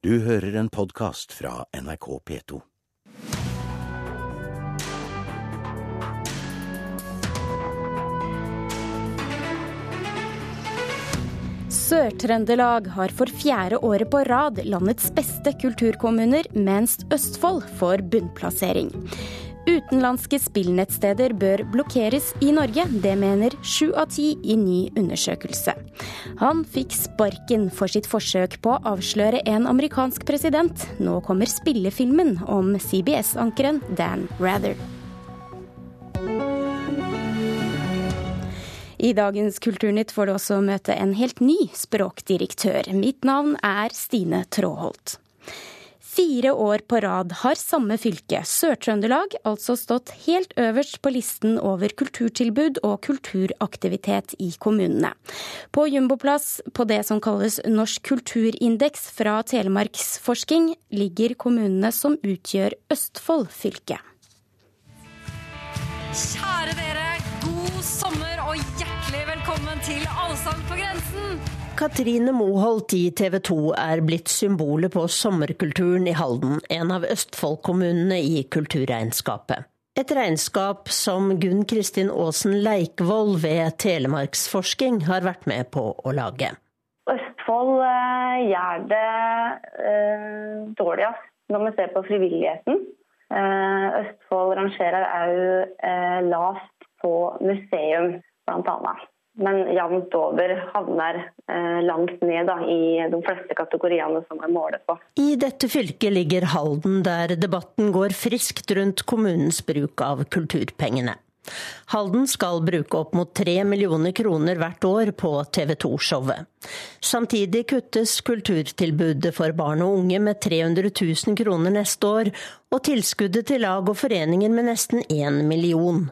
Du hører en podkast fra NRK P2. Sør-Trøndelag har for fjerde året på rad landets beste kulturkommuner, mens Østfold får bunnplassering. Utenlandske spillnettsteder bør blokkeres i Norge, det mener sju av ti i ny undersøkelse. Han fikk sparken for sitt forsøk på å avsløre en amerikansk president. Nå kommer spillefilmen om CBS-ankeren Dan Rather. I dagens Kulturnytt får du også møte en helt ny språkdirektør. Mitt navn er Stine Tråholt. Fire år på rad har samme fylke, Sør-Trøndelag, altså stått helt øverst på listen over kulturtilbud og kulturaktivitet i kommunene. På jumboplass på det som kalles Norsk kulturindeks fra Telemarksforsking, ligger kommunene som utgjør Østfold fylke. Kjære dere, god sommer og hjertelig velkommen til Allsang på grensen! Katrine Moholt i TV 2 er blitt symbolet på sommerkulturen i Halden, en av Østfold-kommunene i kulturregnskapet. Et regnskap som Gunn Kristin Aasen Leikvoll ved Telemarksforsking har vært med på å lage. Østfold eh, gjør det eh, dårligst når vi ser på frivilligheten. Eh, Østfold rangerer òg lavt på museum, bl.a. Men jevnt over havner eh, langt ned da, i de fleste kategoriene som er målet på. I dette fylket ligger Halden, der debatten går friskt rundt kommunens bruk av kulturpengene. Halden skal bruke opp mot tre millioner kroner hvert år på TV 2-showet. Samtidig kuttes kulturtilbudet for barn og unge med 300 000 kroner neste år, og tilskuddet til lag og foreninger med nesten én million.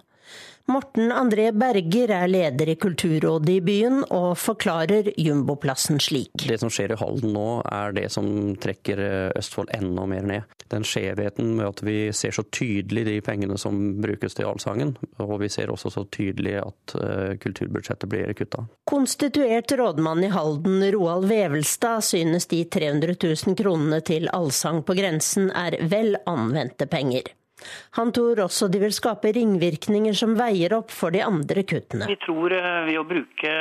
Morten André Berger er leder i kulturrådet i byen, og forklarer jumboplassen slik. Det som skjer i Halden nå, er det som trekker Østfold enda mer ned. Den skjevheten med at vi ser så tydelig de pengene som brukes til allsangen, og vi ser også så tydelig at kulturbudsjettet blir kutta. Konstituert rådmann i Halden, Roald Vevelstad, synes de 300 000 kronene til Allsang på grensen er vel anvendte penger. Han tror også de vil skape ringvirkninger som veier opp for de andre kuttene. Vi tror ved å bruke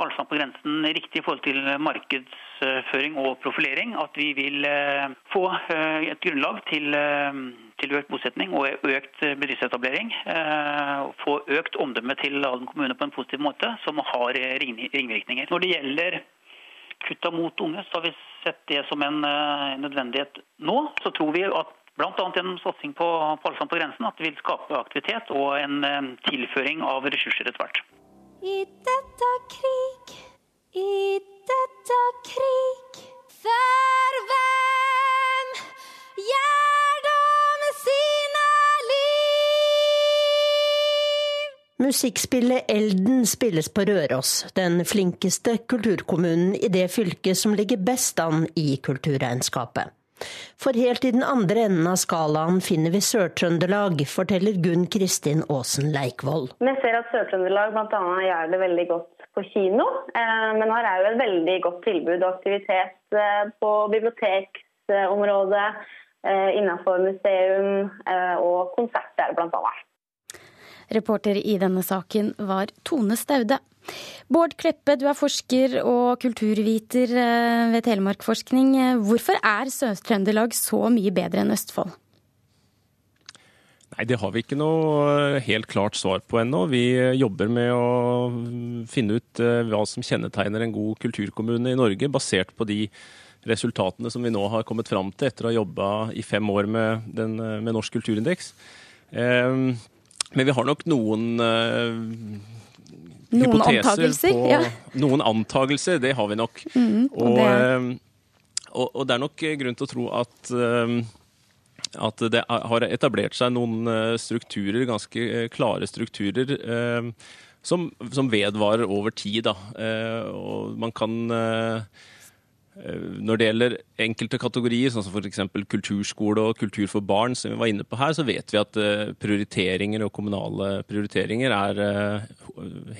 Allsang på grensen riktig i forhold til markedsføring og profilering, at vi vil få et grunnlag til, til økt bosetning og økt bedriftsetablering. Få økt omdømme til Halden kommune på en positiv måte, som har ringvirkninger. Når det gjelder kutta mot unge, så har vi sett det som en nødvendighet nå. Så tror vi at Bl.a. gjennom satsing på, på Allsang på grensen, at det vil skape aktivitet og en eh, tilføring av ressurser etter hvert. I dette krig, i dette krig, for hvem gjør de sine liv? Musikkspillet Elden spilles på Røros, den flinkeste kulturkommunen i det fylket som ligger best an i kulturregnskapet. For helt i den andre enden av skalaen finner vi Sør-Trøndelag, forteller Gunn Kristin Aasen Leikvoll. Vi ser at Sør-Trøndelag bl.a. gjør det veldig godt på kino, men her er jo et veldig godt tilbud og aktivitet på biblioteksområdet, innenfor museum og konserter bl.a. Reporter i denne saken var Tone Staude. Bård Kleppe, du er forsker og kulturviter ved Telemarkforskning. Hvorfor er Sør-Trøndelag så mye bedre enn Østfold? Nei, Det har vi ikke noe helt klart svar på ennå. Vi jobber med å finne ut hva som kjennetegner en god kulturkommune i Norge, basert på de resultatene som vi nå har kommet fram til etter å ha jobba i fem år med, den, med Norsk kulturindeks. Men vi har nok noen noen antakelser, på ja. Noen antagelser, det har vi nok. Mm, og og, det- eh, og, og det er nok grunn til å tro at eh, at det har etablert seg noen eh, strukturer, ganske eh, klare strukturer, eh, som, som vedvarer over tid. Da. Eh, Og man kan eh, eh, Når det gjelder enkelte kategorier, sånn som f.eks. kulturskole og kultur for barn, som vi var inne på her, så vet vi at eh, prioriteringer og kommunale prioriteringer er eh,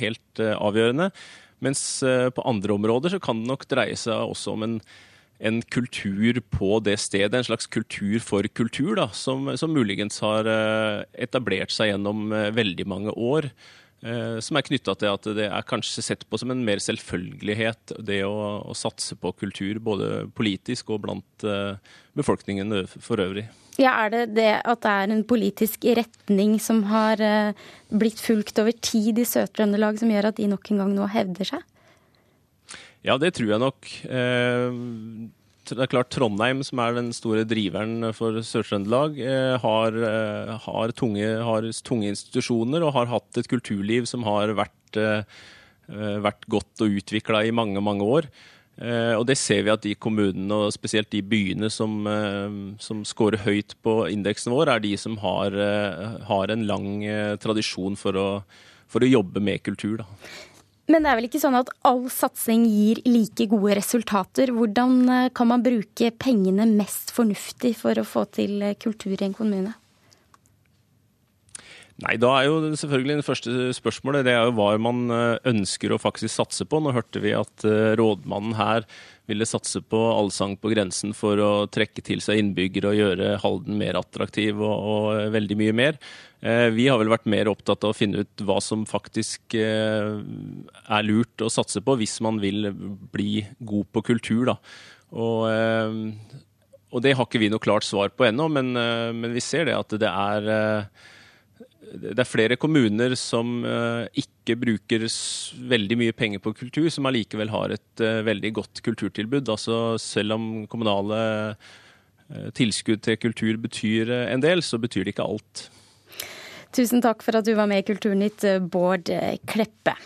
helt eh, avgjørende. Mens eh, på andre områder så kan det nok dreie seg også om en en kultur på det stedet, en slags kultur for kultur, da, som, som muligens har eh, etablert seg gjennom eh, veldig mange år. Eh, som er knytta til at det er kanskje sett på som en mer selvfølgelighet, det å, å satse på kultur, både politisk og blant befolkningen for øvrig. Ja, Er det det at det er en politisk retning som har blitt fulgt over tid i Sør-Trøndelag, som gjør at de nok en gang nå hevder seg? Ja, det tror jeg nok. Eh, det er klart Trondheim, som er den store driveren for Sør-Trøndelag, eh, har, eh, har, tunge, har, tunge, institusjoner og har hatt et kulturliv som har vært, vært godt og utvikla i mange, mange år. Og det ser vi at de kommunene, og spesielt de byene som, som scorer høyt på indeksen vår, er de som har, har en lang tradisjon for å, for å jobbe med kultur. Da. Men det er vel ikke sånn at all satsing gir like gode resultater. Hvordan eh, kan man bruke pengene mest fornuftig for å få til eh, kultur i en kommune? Nei, Da er jo selvfølgelig det første spørsmålet det er jo hva man eh, ønsker å faktisk satse på. Nå hørte vi at rådmannen her ville satse på allsang på grensen for å trekke til seg innbyggere og gjøre Halden mer attraktiv og, og veldig mye mer. Eh, vi har vel vært mer opptatt av å finne ut hva som faktisk eh, er lurt å satse på hvis man vil bli god på kultur. Da. Og, eh, og det har ikke vi noe klart svar på ennå, men, men vi ser det at det er det er flere kommuner som ikke bruker veldig mye penger på kultur, som allikevel har et veldig godt kulturtilbud. Altså selv om kommunale tilskudd til kultur betyr en del, så betyr det ikke alt. Tusen takk for at du var med i Kulturnytt, Bård Kleppe.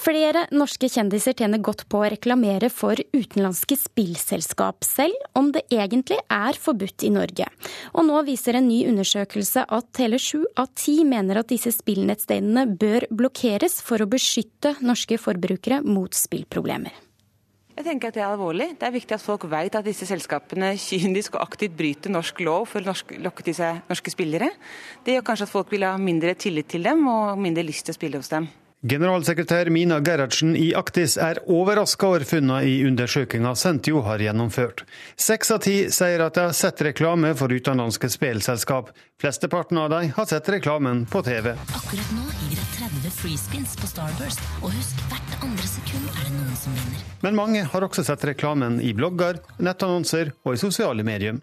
Flere norske kjendiser tjener godt på å reklamere for utenlandske spillselskap, selv om det egentlig er forbudt i Norge. Og nå viser en ny undersøkelse at hele sju av ti mener at disse spillnettstedene bør blokkeres for å beskytte norske forbrukere mot spillproblemer. Jeg tenker at Det er alvorlig. Det er viktig at folk vet at disse selskapene kynisk og aktivt bryter norsk lov for å lokke til seg norske spillere. Det gjør kanskje at folk vil ha mindre tillit til dem og mindre lyst til å spille hos dem. Generalsekretær Mina Gerhardsen i Aktis er overraska over funnene i undersøkelsen Sentio har gjennomført. Seks av ti sier at de har sett reklame for utenlandske spillselskap. Flesteparten av dem har sett reklamen på TV. Akkurat nå gir det 30 freespins på Starburst, og husk hvert andre sekund er det noen som vinner. Men mange har også sett reklamen i blogger, nettannonser og i sosiale medier.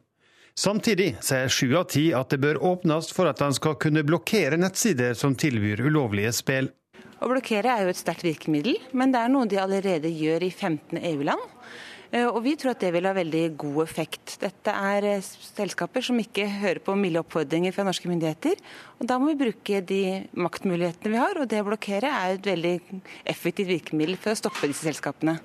Samtidig sier sju av ti at det bør åpnes for at en skal kunne blokkere nettsider som tilbyr ulovlige spill. Å blokkere er jo et sterkt virkemiddel, men det er noe de allerede gjør i 15 EU-land. Eh, og vi tror at det vil ha veldig god effekt. Dette er eh, selskaper som ikke hører på milde oppfordringer fra norske myndigheter. Og da må vi bruke de maktmulighetene vi har, og det å blokkere er et veldig effektivt virkemiddel for å stoppe disse selskapene.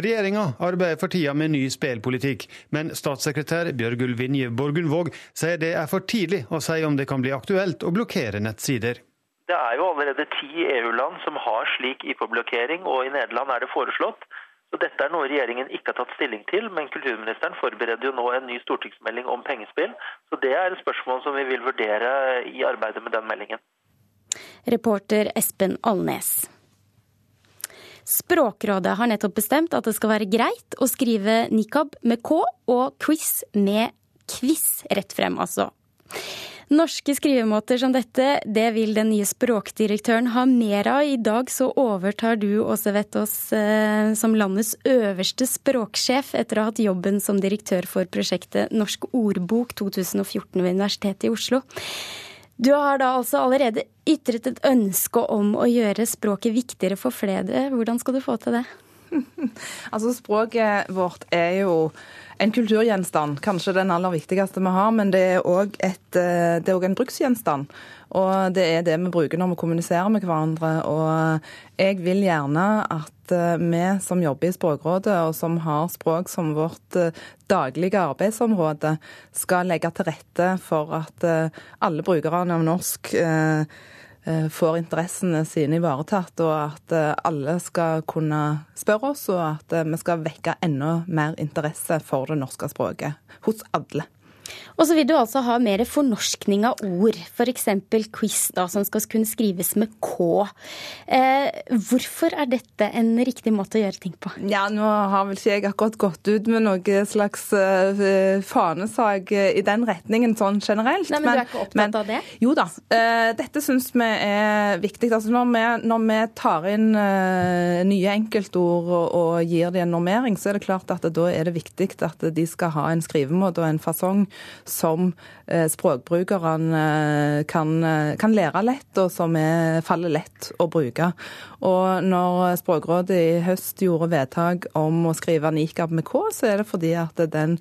Regjeringa arbeider for tida med ny spillpolitikk, men statssekretær Bjørgulv Vinje Borgundvåg sier det er for tidlig å si om det kan bli aktuelt å blokkere nettsider. Det er jo allerede ti EU-land som har slik IP-blokkering, og i Nederland er det foreslått. Så Dette er noe regjeringen ikke har tatt stilling til, men kulturministeren forbereder jo nå en ny stortingsmelding om pengespill. Så Det er et spørsmål som vi vil vurdere i arbeidet med den meldingen. Reporter Espen Alnes. Språkrådet har nettopp bestemt at det skal være greit å skrive nikab med K og quiz med quiz rett frem, altså. Norske skrivemåter som dette, det vil den nye språkdirektøren ha mer av. I dag så overtar du, Åse Vettås, eh, som landets øverste språksjef etter å ha hatt jobben som direktør for prosjektet Norsk ordbok 2014 ved Universitetet i Oslo. Du har da altså allerede ytret et ønske om å gjøre språket viktigere for flere. Hvordan skal du få til det? altså Språket vårt er jo en kulturgjenstand, kanskje den aller viktigste vi har, men det er òg eh, en bruksgjenstand. Og det er det vi bruker når vi kommuniserer med hverandre. Og jeg vil gjerne at eh, vi som jobber i Språkrådet, og som har språk som vårt eh, daglige arbeidsområde, skal legge til rette for at alle brukerne av norsk Eh, får interessene sine ivaretatt, og at eh, alle skal kunne spørre oss, og at eh, vi skal vekke enda mer interesse for det norske språket hos alle. Og så vil du altså ha mer fornorskning av ord, f.eks. quiz, da, som skal kunne skrives med K. Eh, hvorfor er dette en riktig måte å gjøre ting på? Ja, Nå har vel ikke jeg akkurat gått ut med noe slags uh, fanesak i den retningen sånn generelt. Nei, Men, men du er ikke opptatt men, av det? Jo da. Uh, dette syns vi er viktig. Altså, når, vi, når vi tar inn uh, nye enkeltord og, og, gir dem en normering, så er det klart at da er det viktig at de skal ha en skrivemåte og en fasong som eh, språkbrukerne kan, kan, lære lett, og som er, faller lett å bruke. Og når Språkrådet i høst gjorde vedtak om å skrive nikab med K, så er det fordi at den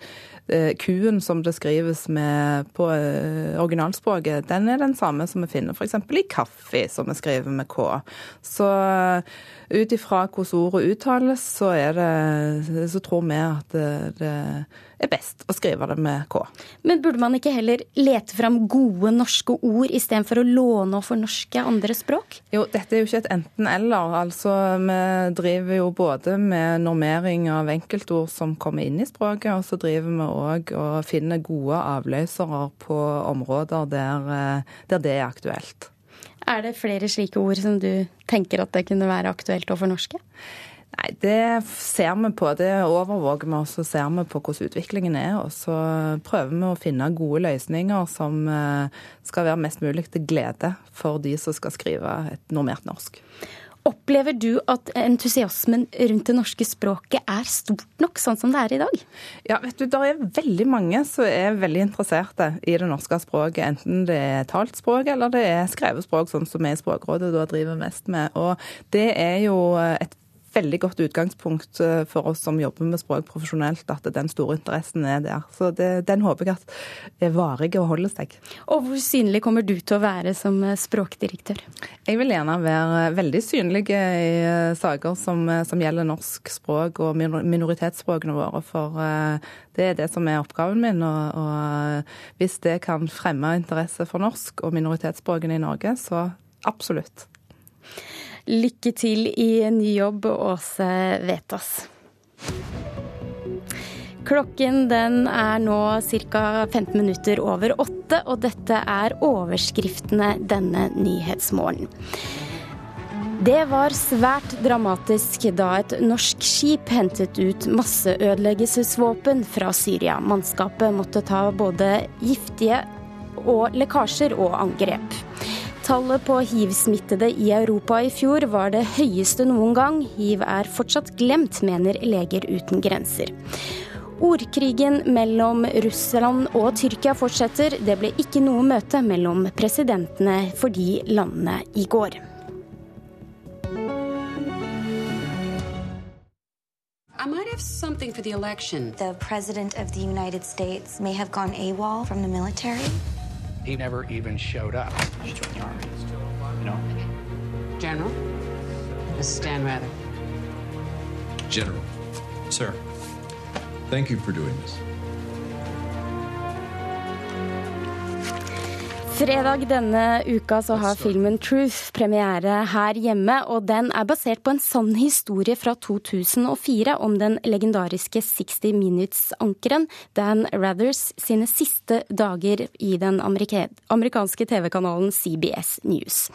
eh, Q-en som det skrives med på eh, originalspråket, den er den samme som vi finner f.eks. i kaffe, som vi skriver med K. Så ut ifra hvordan ordet uttales, så, det, så tror vi at det, det er best å skrive det med K. Men burde man ikke heller lete fram gode norske ord istedenfor å låne og fornorske andre språk? Jo, dette er jo ikke et enten-eller. Altså, vi driver jo både med normering av enkeltord som kommer inn i språket, og så driver vi òg og finner gode avløsere på områder der, eh, der det er aktuelt. Er det flere slike ord som du tenker at det kunne være aktuelt å fornorske? Nei, Det ser vi på. Det overvåker vi, og så ser vi på hvordan utviklingen er. Og så prøver vi å finne gode løsninger som eh, skal være mest mulig til glede for de som skal skrive et normert norsk. Opplever du at entusiasmen rundt det norske språket er stort nok, sånn som det er i dag? Ja, vet du, Det er veldig mange som er veldig interesserte i det norske språket. Enten det er talt språk eller det er skrevet språk, sånn som vi i Språkrådet da driver mest med. Og det er jo et veldig godt utgangspunkt eh, for oss som jobber med språk profesjonelt, at den store interessen er der. Så det, den håper jeg at er varig og holder seg. Og hvor synlig kommer du til å være som eh, språkdirektør? Jeg vil gjerne være veldig synlig i eh, saker som, som gjelder norsk språk og minoritetsspråkene våre. For det er det som er oppgaven min. Og, og hvis det kan fremme interesse for norsk og minoritetsspråkene i Norge, så absolutt. Lykke til i ny jobb, Åse Vetas. Klokken den er nå ca. 15 minutter over åtte, og dette er overskriftene denne nyhetsmorgenen. Det var svært dramatisk da et norsk skip hentet ut masseødeleggelsesvåpen fra Syria. Mannskapet måtte ta både giftige og lekkasjer og angrep. Tallet på hiv-smittede i Europa i fjor var det høyeste noen gang. Hiv er fortsatt glemt, mener Leger uten grenser. Ordkrigen mellom Russland og Tyrkia fortsetter. Det ble ikke noe møte mellom presidentene for de landene i går. I might have something for the election. The president of the United States may have gone AWOL from the military. He never even showed up. He joined the army. You know? General, this is Stan Rather. General, sir, thank you for doing this. Fredag denne uka så har filmen 'Truth' premiere her hjemme, og den er basert på en sann historie fra 2004 om den legendariske 60 Minutes-ankeren Dan Rathers sine siste dager i den amerikanske TV-kanalen CBS News.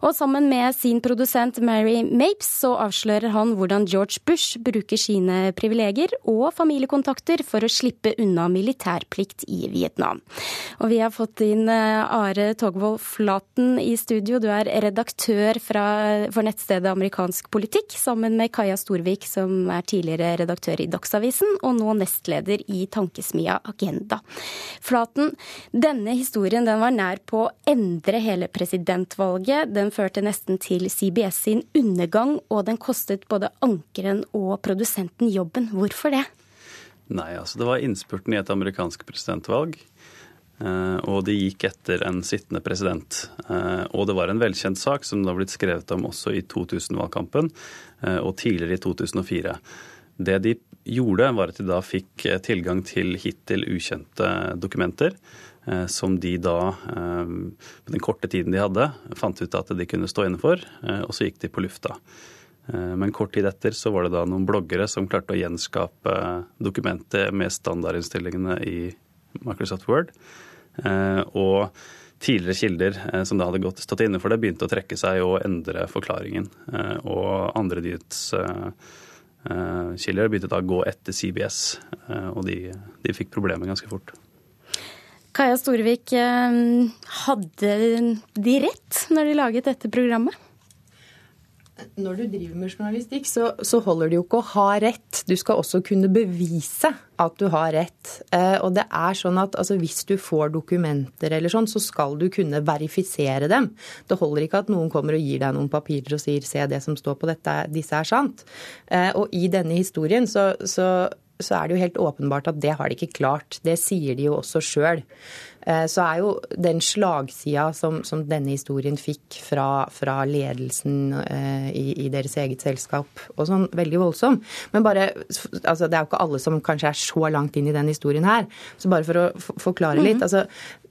Og sammen med sin produsent Mary Mapes så avslører han hvordan George Bush bruker sine privilegier og familiekontakter for å slippe unna militærplikt i Vietnam. Og vi har fått inn uh, Are Togvold Flaten i studio. Du er redaktør fra, for nettstedet Amerikansk politikk, sammen med Kaja Storvik, som er tidligere redaktør i Dagsavisen, og nå nestleder i tankesmia Agenda. Flaten, denne historien den var nær på å endre hele presidentvalget. Den førte nesten til CBS sin undergang, og den kostet både ankeren og produsenten jobben. Hvorfor det? Nei, altså det var innspurten i et amerikansk presidentvalg. Eh, og de gikk etter en sittende president. Eh, og det var en velkjent sak som det har blitt skrevet om også i 2000-valgkampen eh, og tidligere i 2004. Det de gjorde, var at de da fikk tilgang til hittil ukjente dokumenter. Som de da, på den korte tiden de hadde, fant ut at de kunne stå inne for. Og så gikk de på lufta. Men kort tid etter så var det da noen bloggere som klarte å gjenskape dokumentet med standardinnstillingene i Microsoft Word. Og tidligere kilder som da hadde gått, stått inne for det, begynte å trekke seg og endre forklaringen. Og andre nyhetskilder begynte da å gå etter CBS, og de, de fikk problemer ganske fort. Kaja Storevik, hadde de rett når de laget dette programmet? Når du driver med journalistikk, så, så, holder det jo ikke å ha rett. Du skal også kunne bevise at du har rett. Eh, og det er sånn at altså, hvis du får dokumenter eller sånn, så skal du kunne verifisere dem. Det holder ikke at noen kommer og gir deg noen papirer og sier 'se det som står på dette, disse er sant'. Eh, og i denne historien så, så, så er det jo helt åpenbart at det har de ikke klart. Det sier de jo også sjøl. Eh, så er jo den slagsida som, som denne historien fikk fra, fra ledelsen eh, i, i, deres eget selskap, og sånn, veldig voldsom. Men bare, altså, det er jo ikke alle som kanskje er så langt inn i den historien her. Så bare for å forklare litt. Mm -hmm. altså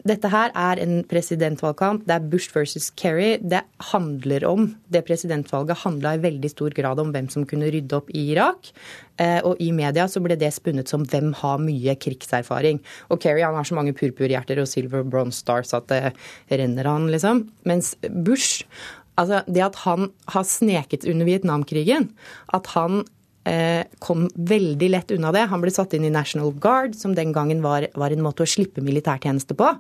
dette her er en presidentvalgkamp. Det er Bush versus Kerry. Det handler om Det presidentvalget handla i veldig stor grad om hvem som kunne rydde opp i Irak. Eh, og i media så ble det spunnet som hvem har mye krigserfaring. Og Kerry han har så mange purpurhjerter og silver bronze stars at det renner han, liksom. Mens Bush Altså, det at han har sneket under Vietnamkrigen, at han kom veldig lett unna det. Han ble satt inn i National Guard, som den gangen var, var en måte å slippe militærtjeneste på.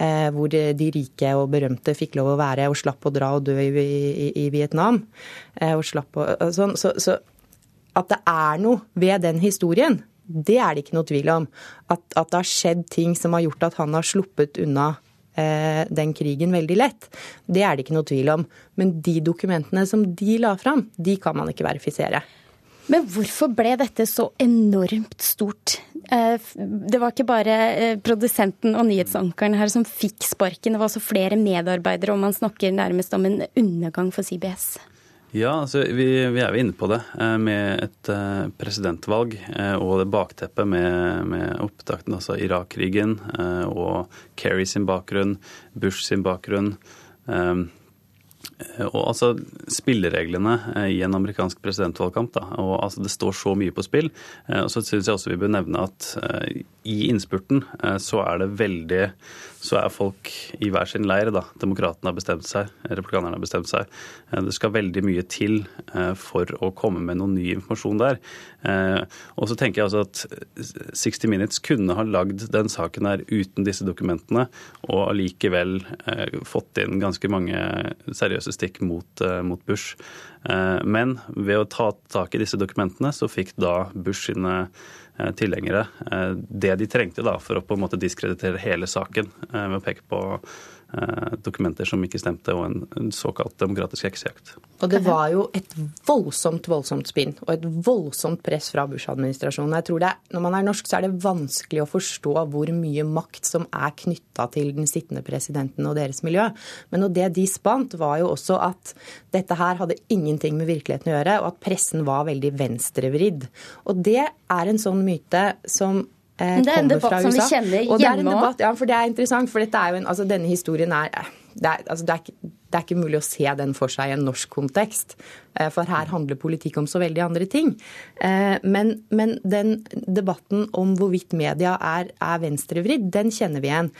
Eh, hvor de rike og berømte fikk lov å være og slapp å dra og dø i, i, i Vietnam. Eh, og slapp å, sånn. så, så at det er noe ved den historien, det er det ikke noe tvil om. At, at det har skjedd ting som har gjort at han har sluppet unna eh, den krigen veldig lett. Det er det ikke noe tvil om. Men de dokumentene som de la fram, de kan man ikke verifisere. Men hvorfor ble dette så enormt stort? Eh, det var ikke bare eh, produsenten og nyhetsankeren her som fikk sparken, det var også flere medarbeidere, og man snakker nærmest om en undergang for CBS. Ja, altså, vi, vi, er jo inne på det eh, med et presidentvalg og det bakteppet med, med opptakten, altså Irak-krigen og Kerry sin bakgrunn, Bush sin bakgrunn. Og altså Spillereglene eh, i en amerikansk presidentvalgkamp, da, og altså det står så mye på spill. Eh, og så syns jeg også vi bør nevne at eh, i innspurten så er det veldig så er folk i hver sin leir. da. Demokratene har bestemt seg, republikanerne har bestemt seg. Det skal veldig mye til for å komme med noen ny informasjon der. Og så tenker jeg altså at 60 Minutes kunne ha lagd den saken her uten disse dokumentene, og allikevel fått inn ganske mange seriøse stikk mot, eh, mot Bush. Eh, men ved å ta tak i disse dokumentene, så fikk da Bush sine eh, tilhengere det de trengte da, for å på en måte diskreditere hele saken, ved å peke på dokumenter som ikke stemte, og en, såkalt demokratisk heksejakt. Og det var jo et voldsomt, voldsomt spinn og et voldsomt press fra Bush-administrasjonen. Jeg tror det, Når man er norsk, så er det vanskelig å forstå hvor mye makt som er knytta til den sittende presidenten og deres miljø. Men det de spant, var jo også at dette her hadde ingenting med virkeligheten å gjøre, og at pressen var veldig venstrevridd. Og det er en sånn myte som Eh, det er en debatt som vi kjenner hjemme òg. Ja, for det er interessant. For er en, altså, denne historien er det er, altså, det, er ikke, det er, ikke, mulig å se den for seg i en norsk kontekst. Eh, for her handler politikk om så veldig andre ting. Eh, men, men den debatten om hvorvidt media er, er venstrevridd, den kjenner vi igjen.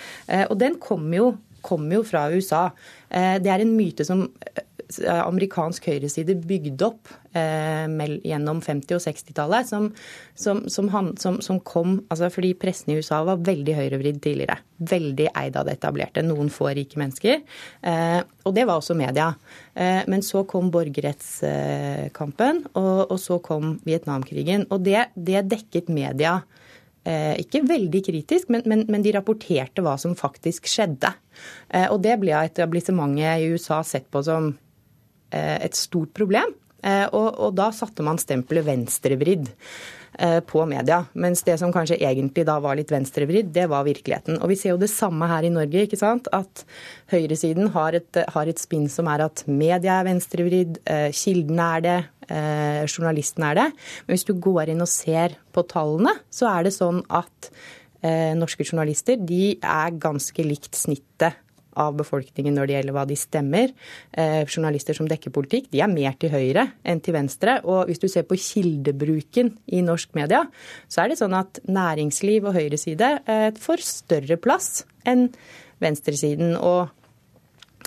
Og den kommer jo, kom jo fra USA. Det er en myte som Eh, amerikansk høyreside bygde opp eh, gjennom 50- og 60-tallet, som, som, som, som, kom altså Fordi pressen i USA var veldig høyrevridd tidligere. Veldig eid av det etablerte. Noen få rike mennesker. Eh, og det var også media. Eh, men så kom borgerrettskampen, og, og, så kom Vietnamkrigen. Og det, det dekket media eh, ikke veldig kritisk, men, men, men, de rapporterte hva som faktisk skjedde. Eh, og det ble av etablissementet i USA sett på som Eh, et stort problem. Eh, og, og da satte man stempelet venstrevridd eh, på media. Mens det som kanskje egentlig da var litt venstrevridd, det var virkeligheten. Og vi ser jo det samme her i Norge. ikke sant? At høyresiden har et, har et spinn som er at media er venstrevridd, kildene er det, journalisten er det. Men hvis du går inn og ser på tallene, så er det sånn at norske journalister de er ganske likt snittet av befolkningen når det gjelder hva de stemmer. Eh, journalister som dekker politikk, de er mer til høyre enn til venstre. Og hvis du ser på kildebruken i norsk media, så er det sånn at næringsliv og høyreside eh, får større plass enn venstresiden. og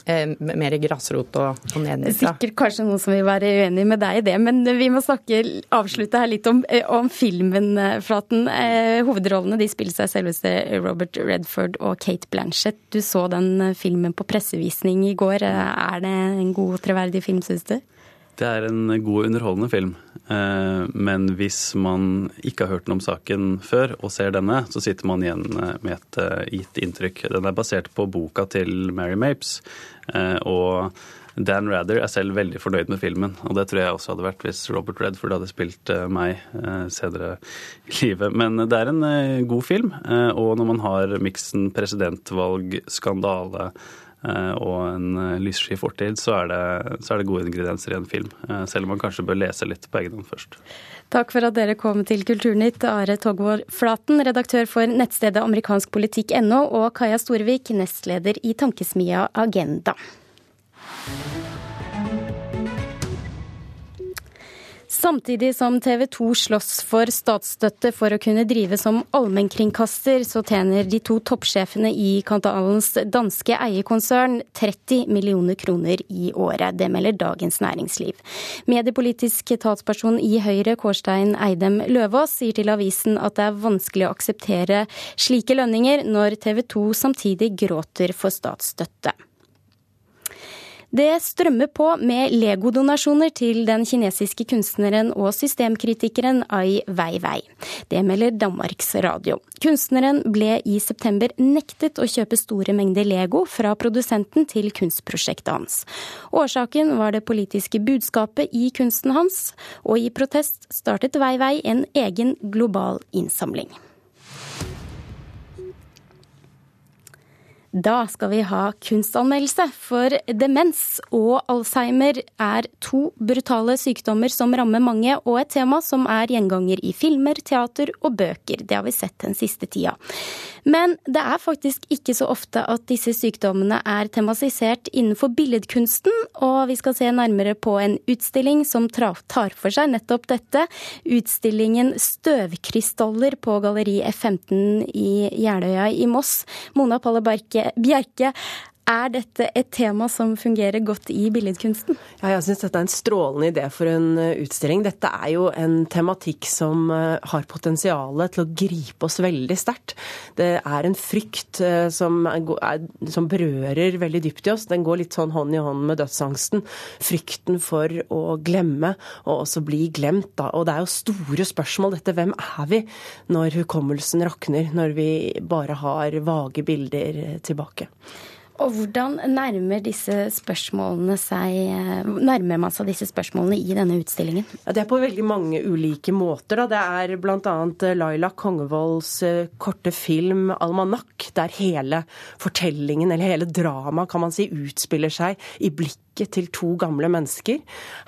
eh, mer grasrot og, og nedenfra. Sikkert kanskje noen som vil være uenig med deg i det, men vi må snakke, avslutte her litt om, eh, om filmen, eh, Flaten. Eh, hovedrollene de spilles av selveste Robert Redford og Kate Blanchett. Du så den eh, filmen på pressevisning i går. Er det en god, treverdig film, syns du? Det er en god, underholdende film. Eh, men hvis man ikke har hørt noe om saken før og ser denne, så sitter man igjen med et gitt inntrykk. Den er basert på boka til Mary Mapes. Og Dan Rather er selv veldig fornøyd med filmen. Og det tror jeg også hadde vært hvis Robert Redford hadde spilt meg senere i livet. Men det er en god film. Og når man har miksen presidentvalg, skandale og en lyssky fortid, så er, det, så er, det, gode ingredienser i en film. Selv om man kanskje bør lese litt på egen hånd først. Takk for at dere kom til Kulturnytt, Are Togvor Flaten, redaktør for nettstedet amerikanskpolitikk.no, og Kaja Storvik, nestleder i tankesmia Agenda. Samtidig som TV 2 slåss for statsstøtte for å kunne drive som allmennkringkaster, så tjener de to toppsjefene i kantalens danske eierkonsern 30 millioner kroner i året. Det melder Dagens Næringsliv. Mediepolitisk talsperson i Høyre, Kårstein Eidem Løvaas, sier til avisen at det er vanskelig å akseptere slike lønninger når TV 2 samtidig gråter for statsstøtte. Det strømmer på med legodonasjoner til den kinesiske kunstneren og systemkritikeren Ai Weiwei. Det melder Danmarks Radio. Kunstneren ble i september nektet å kjøpe store mengder Lego fra produsenten til kunstprosjektet hans. Årsaken var det politiske budskapet i kunsten hans, og i protest startet Weiwei en egen global innsamling. Da skal vi ha kunstanmeldelse, for demens og alzheimer er to brutale sykdommer som rammer mange, og et tema som er gjenganger i filmer, teater og bøker. Det har vi sett den siste tida. Men det er faktisk ikke så ofte at disse sykdommene er tematisert innenfor billedkunsten, og vi skal se nærmere på en utstilling som tar for seg nettopp dette. Utstillingen Støvkrystaller på Galleri F15 i Jeløya i Moss. Mona Palle Bjerke, er dette et tema som fungerer godt i billedkunsten? Ja, jeg syns dette er en strålende idé for en eh, utstilling. Dette er jo en tematikk som eh, har potensial til å gripe oss veldig sterkt. Det er en frykt eh, som, er, som, berører veldig dypt i oss. Den går litt sånn hånd i hånd med dødsangsten. Frykten for å glemme, og også bli glemt. Da. Og det er jo store spørsmål dette. Hvem er vi når hukommelsen rakner? Når vi bare har vage bilder tilbake? Og hvordan nærmer, seg, nærmer man seg disse spørsmålene i denne utstillingen? Ja, det er på veldig mange ulike måter. Da. Det er bl.a. Laila Kongevolds eh, korte film 'Almanakk', der hele fortellingen, eller hele dramaet, kan man si, utspiller seg i blikket til to gamle mennesker.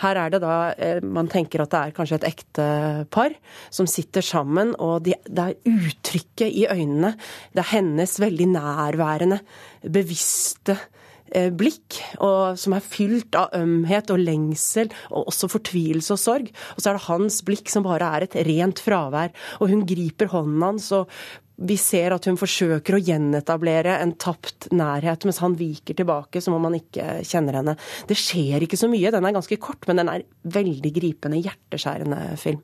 Her er det da eh, Man tenker at det er kanskje et ektepar som sitter sammen, og det er uttrykket i øynene. Det er hennes veldig nærværende, bevisste eh, blikk, og som er fylt av ømhet og lengsel, og også fortvilelse og sorg. Og så er det hans blikk som bare er et rent fravær. Og hun griper hånden hans og vi ser at hun forsøker å gjenetablere en tapt nærhet, mens han viker tilbake som om han ikke kjenner henne. Det skjer ikke så mye. Den er ganske kort, men den er veldig gripende, hjerteskjærende film.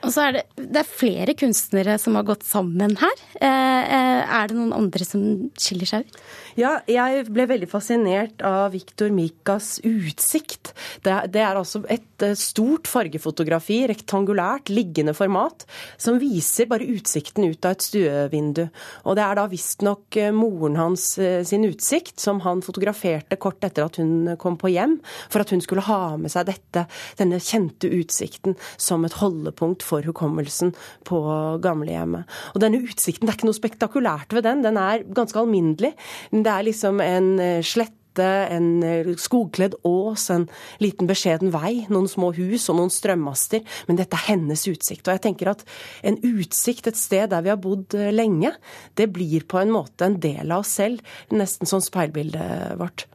Og så er det, det er flere kunstnere som har gått sammen her. Eh, eh, er det noen andre som skiller seg ut? Ja, jeg ble veldig fascinert av Victor Mikas utsikt. Det, det er altså et eh, stort fargefotografi, rektangulært, liggende format, som viser bare utsikten ut av et stuevindu. Og det er da visstnok moren hans sin utsikt, som han fotograferte kort etter at hun kom på hjem, for at hun skulle ha med seg dette, denne kjente utsikten som et holdepunkt for hukommelsen på gamlehjemmet. Og denne utsikten, det er ikke noe spektakulært ved den, den er ganske alminnelig. Det er liksom en eh, slett en eh, skogkledd ås, en liten beskjeden vei, noen små hus og noen strømmaster. Men dette er hennes utsikt. Og jeg tenker at en utsikt et sted der vi har bodd eh, lenge, det blir på en måte en del av oss selv. Nesten som speilbildet vårt.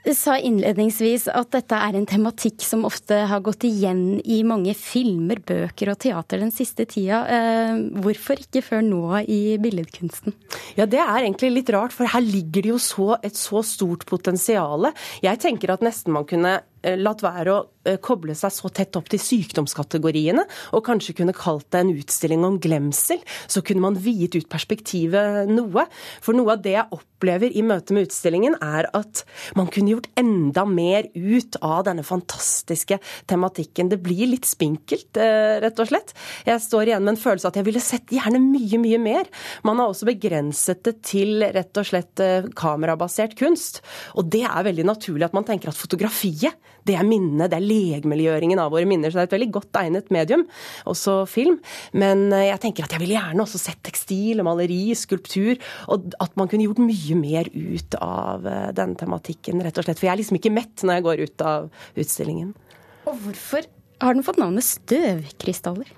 Sa innledningsvis at dette er en tematikk som ofte har gått igjen i mange filmer, bøker og teater den siste tida. Eh, hvorfor ikke før nå i billedkunsten? Ja, Det er egentlig litt rart, for her ligger det jo så, et så stort potensial. Jeg tenker at nesten man kunne latt være å eh, koble seg så tett opp til sykdomskategoriene, og kanskje kunne kalt det en utstilling om glemsel. Så kunne man viet ut perspektivet noe. For noe av det jeg opplever i møte med utstillingen, er at man kunne gjort enda mer ut av denne fantastiske tematikken. Det blir litt spinkelt, eh, rett og slett. Jeg står igjen med en følelse at jeg ville sett gjerne mye, mye mer. Man har også begrenset det til rett og slett kamerabasert kunst. Og det er veldig naturlig at man tenker at fotografiet det er minnene, det er legemliggjøringen av våre minner. Så det er et veldig godt egnet medium, også film. Men eh, jeg tenker at jeg ville gjerne også sett tekstil og maleri, skulptur, og at man kunne gjort mye mer ut av den denne tematikken, rett og slett. For jeg er liksom ikke mett når jeg går ut av utstillingen. Og hvorfor har den fått navnet Støvkrystaller?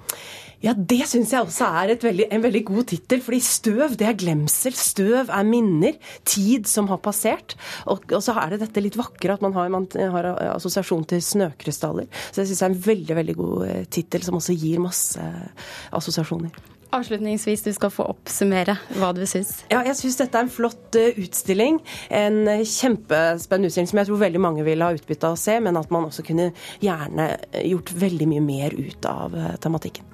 Ja, det syns jeg også er veldig, en veldig god tittel. Fordi støv, det er glemsel. Støv er minner. Tid som har passert. Og, og så er det dette litt vakre at man har, man har assosiasjon til snøkrystaller. Så det syns jeg er en veldig, veldig god eh, tittel, som også gir masse assosiasjoner. Avslutningsvis, du skal få oppsummere hva du syns. Ja, jeg syns dette er en flott eh, utstilling. En eh, kjempespennende utstilling som jeg tror veldig mange vil ha utbytte av å se, men at man også kunne gjerne gjort veldig mye mer ut av tematikken.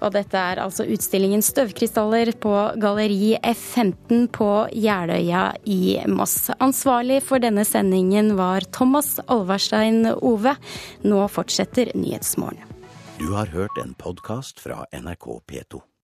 Og dette er altså utstillingen 'Støvkrystaller' på Galleri F15 på Jeløya i Moss. Ansvarlig for denne sendingen var Thomas Alvarstein Ove. Nå fortsetter Nyhetsmorgen. Du har hørt en podkast fra NRK P2.